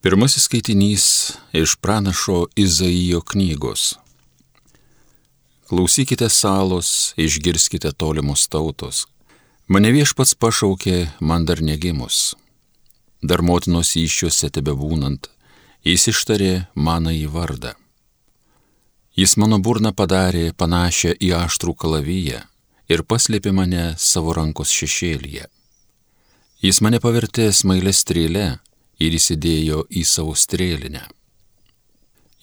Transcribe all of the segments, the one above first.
Pirmasis skaitinys iš pranašo Izaijo knygos. Klausykite salos, išgirskite tolimus tautos. Mane viešpats pašaukė, man dar negimus. Dar motinos iššiuose tebe būnant, jis ištarė mano į vardą. Jis mano burną padarė panašią į aštrų kalavyją ir paslėpė mane savo rankos šešėlyje. Jis mane pavertė smailę strėlę ir įsidėjo į savo strėlinę.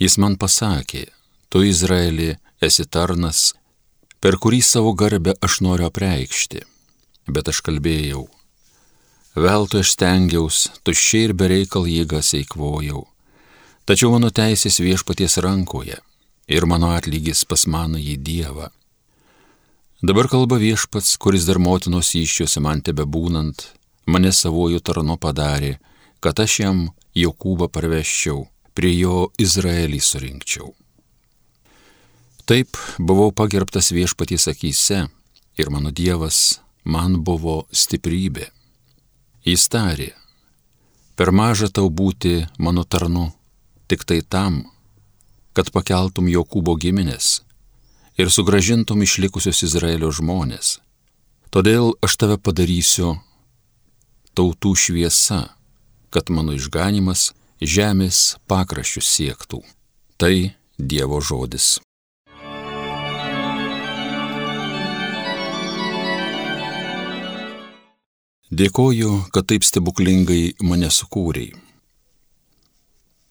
Jis man pasakė, tu Izraeli esi tarnas, per kurį savo garbę aš noriu apreikšti. Bet aš kalbėjau, veltui aš stengiaus, tuščiai ir bereikal jėgas eikvojau. Tačiau mano teisės viešpaties rankoje ir mano atlygis pas mano į Dievą. Dabar kalba viešpats, kuris dar motinos iššiuose man tebe būnant, mane savojų tarnu padarė, kad aš jam Jokūbą parveščiau, prie jo Izraelį surinkčiau. Taip buvau pagerbtas viešpatys akise ir mano Dievas man buvo stiprybė. Jis tarė, per maža tau būti mano tarnu, tik tai tam, kad pakeltum Jokūbo giminės ir sugražintum išlikusius Izraelio žmonės. Todėl aš tave padarysiu tautų šviesa kad mano išganimas žemės pakraščius siektų. Tai Dievo žodis. Dėkoju, kad taip stebuklingai mane sukūrei.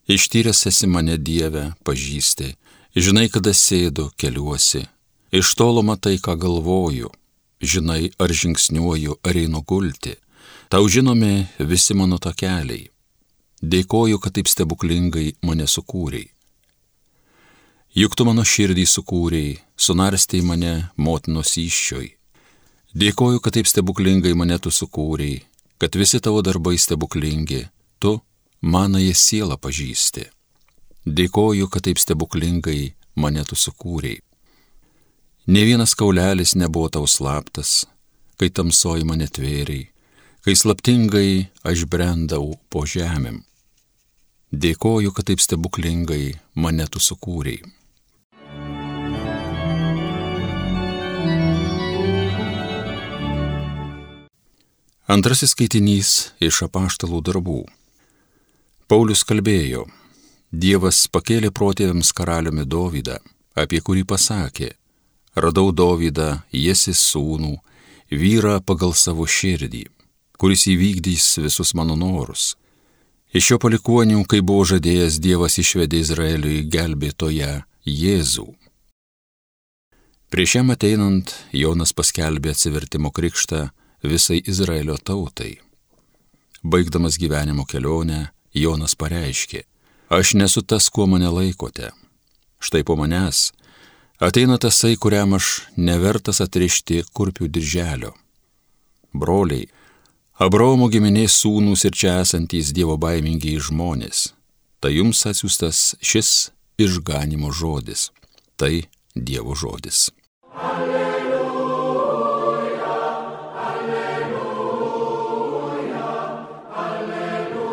Ištyręs esi mane Dievę, pažįsti, žinai, kada sėdu, keliuosi, iš tolo matai, ką galvoju, žinai, ar žingsniuoju, ar einu gulti, Tau žinomi visi mano takeliai. Dėkoju, kad taip stebuklingai mane sukūrei. Juk tu mano širdį sukūrei, sunarstei mane motinos iššioj. Dėkoju, kad taip stebuklingai mane tu sukūrei, kad visi tavo darbai stebuklingi, tu manąją sielą pažįsti. Dėkoju, kad taip stebuklingai mane tu sukūrei. Ne vienas kaulelis nebuvo tau slaptas, kai tamsoji mane tvėriai kai slaptingai aš brendau po žemėm. Dėkoju, kad taip stebuklingai mane tu sukūrei. Antrasis skaitinys iš apaštalų darbų. Paulius kalbėjo, Dievas pakėlė protėviams karaliumi Dovydą, apie kurį pasakė, radau Dovydą, Jėsis sūnų, vyrą pagal savo širdį kuris įvykdys visus mano norus. Iš jo palikonių, kai buvo žadėjęs Dievas išvedė Izraeliui gelbėtoje Jėzų. Prieš jam ateinant Jonas paskelbė atsivertimo krikštą visai Izraelio tautai. Baigdamas gyvenimo kelionę, Jonas pareiškė, aš nesu tas, kuo mane laikote. Štai po manęs ateina tasai, kuriam aš nevertas atrišti kurpių dirželio. Broliai, Abraomo giminės sūnūs ir čia esantys Dievo baimingiai žmonės. Tai jums atsiųstas šis išganimo žodis. Tai Dievo žodis. Alleluja, alleluja, alleluja.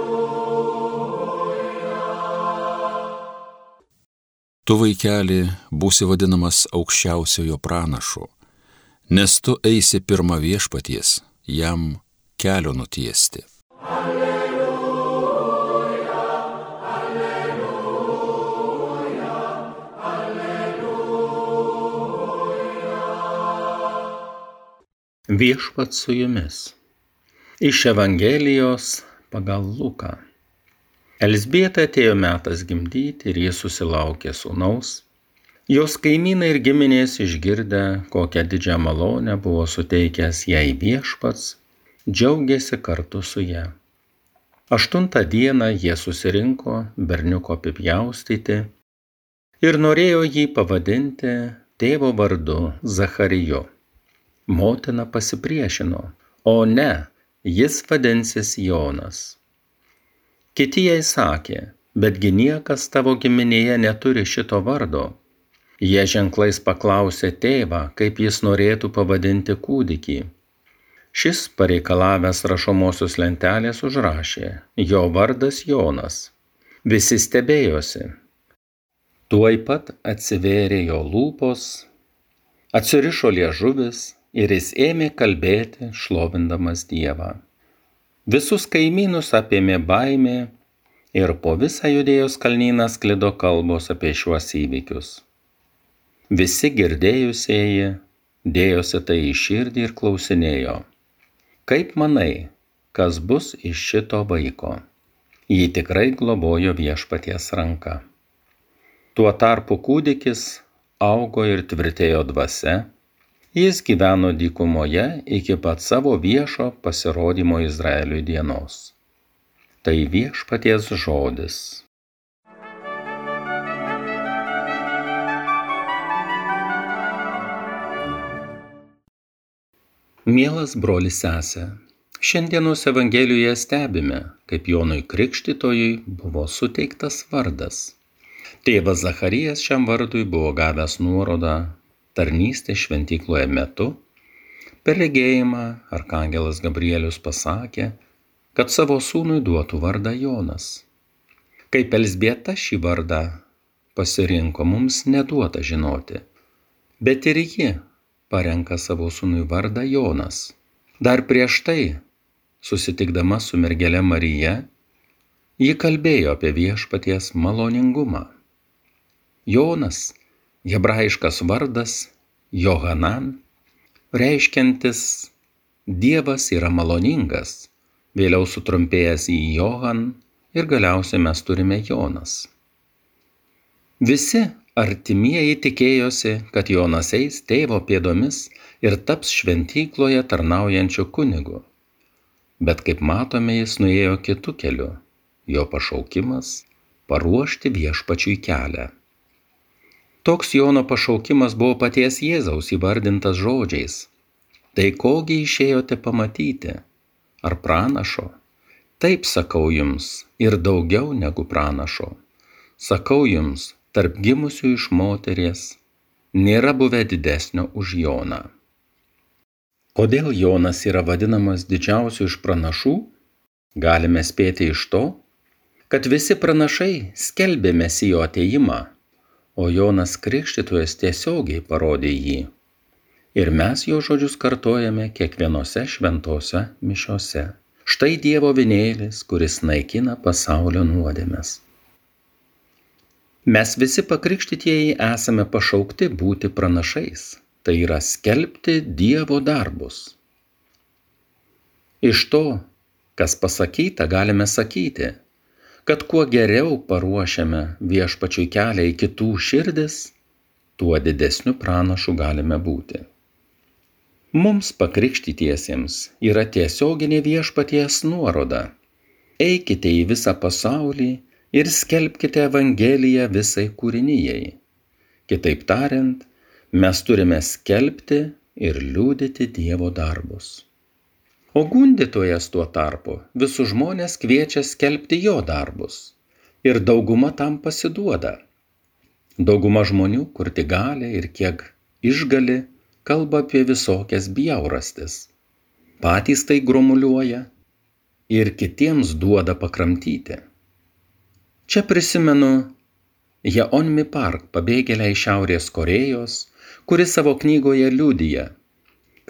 Tu vaikeli būsi vadinamas aukščiausiojo pranašu, nes tu eisi pirmą viešpaties, jam kelio nutiesti. Alleluja, alleluja, alleluja. Viešpat su jumis. Iš Evangelijos pagal Luką. Elsbieta atėjo metas gimdyti ir jis susilaukė sūnaus. Jos kaimynai ir giminės išgirdę, kokią didžią malonę buvo suteikęs jai viešpats, džiaugėsi kartu su ja. Aštuntą dieną jie susirinko berniuko apipjaustyti ir norėjo jį pavadinti tėvo vardu Zacharijo. Motina pasipriešino, o ne, jis vadinsis Jonas. Kiti jai sakė, betgi niekas tavo giminėje neturi šito vardo. Jie ženklais paklausė tėvą, kaip jis norėtų pavadinti kūdikį. Šis pareikalavęs rašomosios lentelės užrašė, jo vardas Jonas. Visi stebėjosi. Tuoj pat atsivėrė jo lūpos, atsirišo liežuvis ir jis ėmė kalbėti, šlovindamas Dievą. Visus kaimynus apėmė baimė ir po visą judėjos kalnyną sklido kalbos apie šiuos įvykius. Visi girdėjusieji dėjosi tai į širdį ir klausinėjo, kaip manai, kas bus iš šito vaiko? Jį tikrai globojo viešpaties ranka. Tuo tarpu kūdikis augo ir tvirtėjo dvasia, Jis gyveno dykumoje iki pat savo viešo pasirodymo Izraeliui dienos. Tai viešpaties žodis. Mielas brolis sesė, šiandienos Evangelijoje stebime, kaip Jonui Krikštytojui buvo suteiktas vardas. Tėvas Zacharijas šiam vardui buvo gavęs nuorodą tarnystės šventykloje metu, per regėjimą arkangelas Gabrielius pasakė, kad savo sūnui duotų vardą Jonas. Kaip Elsbieta šį vardą pasirinko mums neduota žinoti, bet ir ji parenka savo sūnui vardą Jonas. Dar prieš tai, susitikdama su mergelė Marija, ji kalbėjo apie viešpaties maloningumą. Jonas hebrajiškas vardas Johanan, reiškiantis Dievas yra maloningas, vėliau sutrumpėjęs į Johan ir galiausiai mes turime Jonas. Visi artimieji tikėjosi, kad Jonas eis tėvo pėdomis ir taps šventykloje tarnaujančiu kunigu. Bet kaip matome, jis nuėjo kitu keliu. Jo pašaukimas - paruošti viešpačiui kelią. Toks Jono pašaukimas buvo paties Jėzaus įvardintas žodžiais. Tai kogi išėjote pamatyti? Ar pranašo? Taip sakau jums ir daugiau negu pranašo. Sakau jums, tarp gimusių iš moteries nėra buvę didesnio už Joną. Kodėl Jonas yra vadinamas didžiausiu iš pranašų? Galime spėti iš to, kad visi pranašai skelbė mesijo ateimą o Jonas Krikštytojas tiesiogiai parodė jį. Ir mes jo žodžius kartojame kiekvienose šventose mišiose. Štai Dievo vinėlis, kuris naikina pasaulio nuodėmes. Mes visi pakrikštytieji esame pašaukti būti pranašais, tai yra skelbti Dievo darbus. Iš to, kas pasakyta, galime sakyti, kad kuo geriau paruošiame viešpačiui kelią į kitų širdis, tuo didesniu pranašu galime būti. Mums pakrikštytiesiems yra tiesioginė viešpaties nuoroda. Eikite į visą pasaulį ir skelbkite Evangeliją visai kūrinyjei. Kitaip tariant, mes turime skelbti ir liūdyti Dievo darbus o gundytojas tuo tarpu visus žmones kviečia skelbti jo darbus ir dauguma tam pasiduoda. Dauguma žmonių, kur tik gali ir kiek išgali, kalba apie visokias bjaurastis. Patys tai gromuliuoja ir kitiems duoda pakramtyti. Čia prisimenu Jaonmi Park pabėgėlę iš Šiaurės Korejos, kuri savo knygoje liudyja,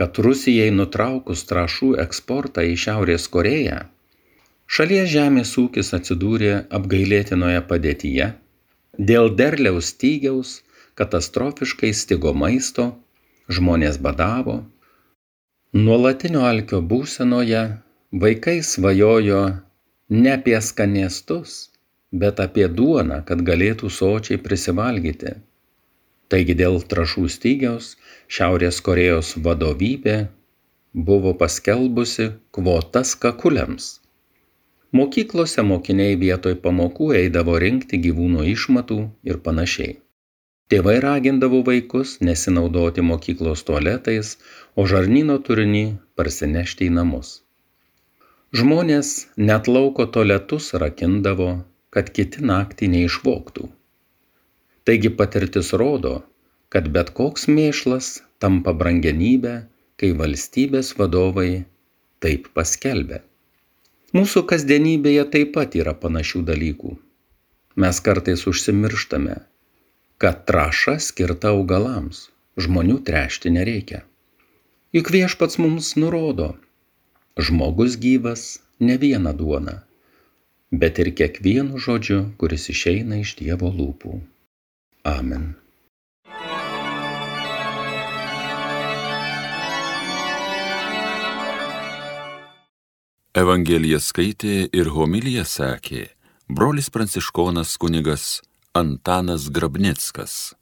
kad Rusijai nutraukus trašų eksportą į Šiaurės Koreją, šalies žemės ūkis atsidūrė apgailėtinoje padėtyje, dėl derliaus stygiaus katastrofiškai stigo maisto, žmonės badavo, nuolatinio alkio būsenoje vaikai svajojo ne apie skanėstus, bet apie duoną, kad galėtų sočiai prisivalgyti. Taigi dėl trašų stygiaus Šiaurės Korėjos vadovybė buvo paskelbusi kvotas kakuliams. Mokyklose mokiniai vietoj pamokų eidavo rinkti gyvūnų išmatų ir panašiai. Tėvai ragindavo vaikus nesinaudoti mokyklos tualetais, o žarnyno turinį parsinešti į namus. Žmonės net lauko tualetus rakindavo, kad kiti naktį neišvoktų. Taigi patirtis rodo, kad bet koks mėšlas tampa brangenybė, kai valstybės vadovai taip paskelbia. Mūsų kasdienybėje taip pat yra panašių dalykų. Mes kartais užsimirštame, kad traša skirta augalams, žmonių trešti nereikia. Juk viešpats mums nurodo, žmogus gyvas ne viena duona, bet ir kiekvienu žodžiu, kuris išeina iš Dievo lūpų. Amen. Evangeliją skaitė ir homiliją sakė brolis pranciškonas kunigas Antanas Grabnickas.